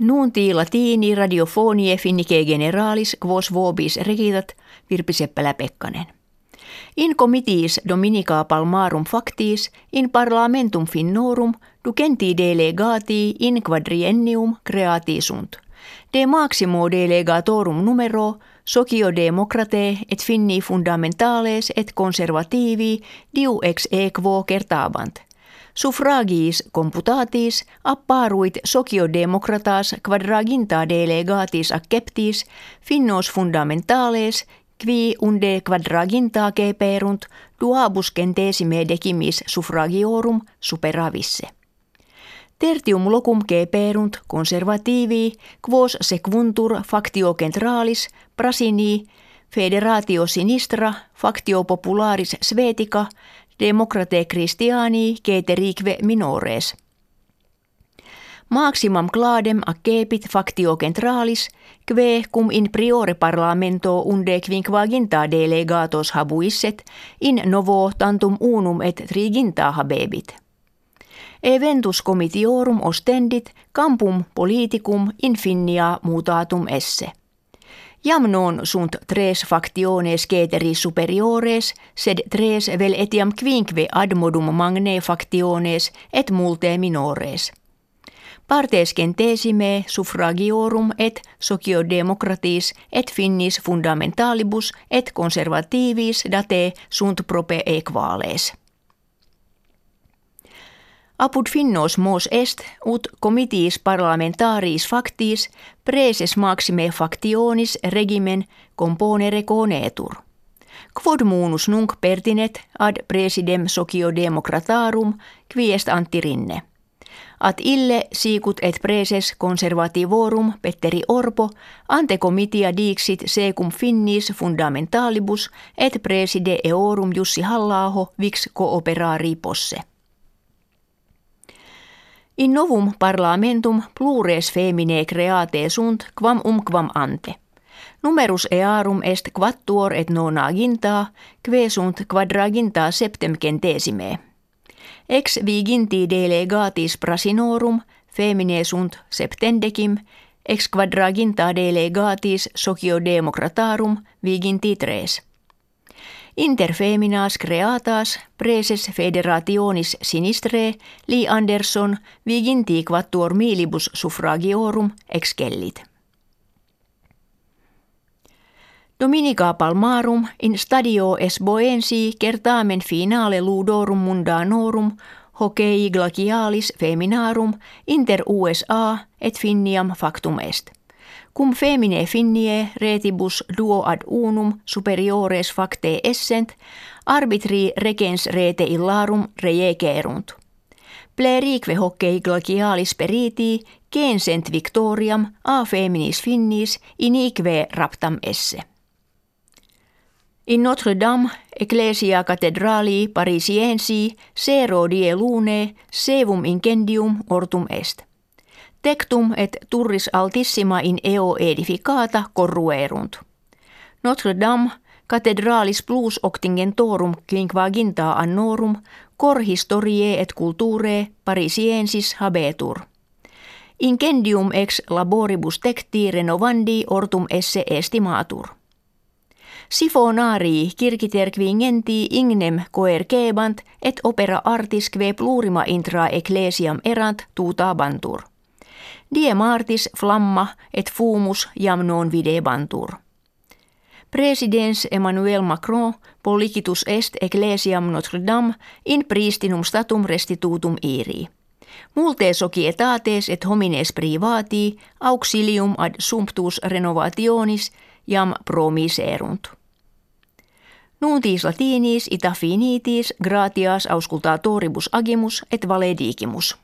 Nuunti latini radiofonie finnike generalis quos vobis regitat Virpi Seppälä Pekkanen. In comitiis dominica palmarum factis in parlamentum finnorum ducenti delegati in quadriennium creati sunt. De maximo delegatorum numero socio democrate et finni fundamentales et conservativi diu ex equo kertabant – Suffragiis computatis apparuit sociodemocratas quadraginta delegatis acceptis finnos fundamentales qui unde quadraginta keperunt duabus centesime decimis suffragiorum superavisse. Tertium locum keperunt conservativi quos sequuntur factio centralis prasini federatio sinistra factio popularis svetica Democrate Christiani keterique minores. Maximum cladem accepit factio centralis, kve cum in priore parlamento unde quinquaginta delegatos habuisset, in novo tantum unum et triginta habebit. Eventus comitiorum ostendit campum politicum infinia mutatum esse. Jam non sunt tres factiones ceteri superiores, sed tres vel etiam quinque ad modum magne factiones et multe minores. Partes centesime suffragiorum et sociodemocratis et finnis fundamentalibus et conservativis date sunt prope equales. Apud finnos mos est ut comitiis parlamentaris factis preses maxime factionis regimen componere conetur. Quod munus nunc pertinet ad presidem sociodemocratarum quiest antirinne. At ille sicut et preses conservativorum Petteri Orpo ante comitia dixit secum finnis fundamentalibus et preside eorum Jussi Hallaaho vix cooperari posse. In novum parlamentum plures femine create sunt quam umquam ante. Numerus earum est quattuor et nonaginta, que sunt quadraginta septem centesime. Ex viginti delegatis prasinorum, femine sunt septendecim, ex quadraginta delegatis sociodemocratarum viginti tres. Inter feminas creatas preses federationis sinistre Li Andersson viginti quattuor milibus suffragiorum excellit. Dominica Palmarum in stadio Esboensi certamen finale ludorum mundanorum hokei glacialis feminarum inter USA et Finniam factum est cum femine finnie retibus duo ad unum superiores facte essent, arbitri regens rete illarum rejegerunt. Plerique hockey glacialis periti, gensent victoriam a feminis finnis inique raptam esse. In Notre Dame, Ecclesia Cathedrali Parisiensi, sero die lune, sevum incendium ortum est. Tectum et turris altissima in eo edificata corruerunt. Notre Dame, cathedralis plus octingentorum quinquaginta annorum, cor historiae et culturae parisiensis habetur. Incendium ex laboribus tecti renovandi ortum esse estimatur. Sifonarii kirkiterquingenti ignem coercebant et opera artis kve plurima intra ecclesiam erant tuutabantur. Die martis flamma et fumus jam non videbantur. Presidens Emmanuel Macron policitus est ecclesiam Notre Dame in pristinum statum restitutum iri. Multe societates et homines privati auxilium ad sumptus renovationis jam promiserunt. Nuntis latinis ita finitis gratias auscultatoribus agimus et valedigimus.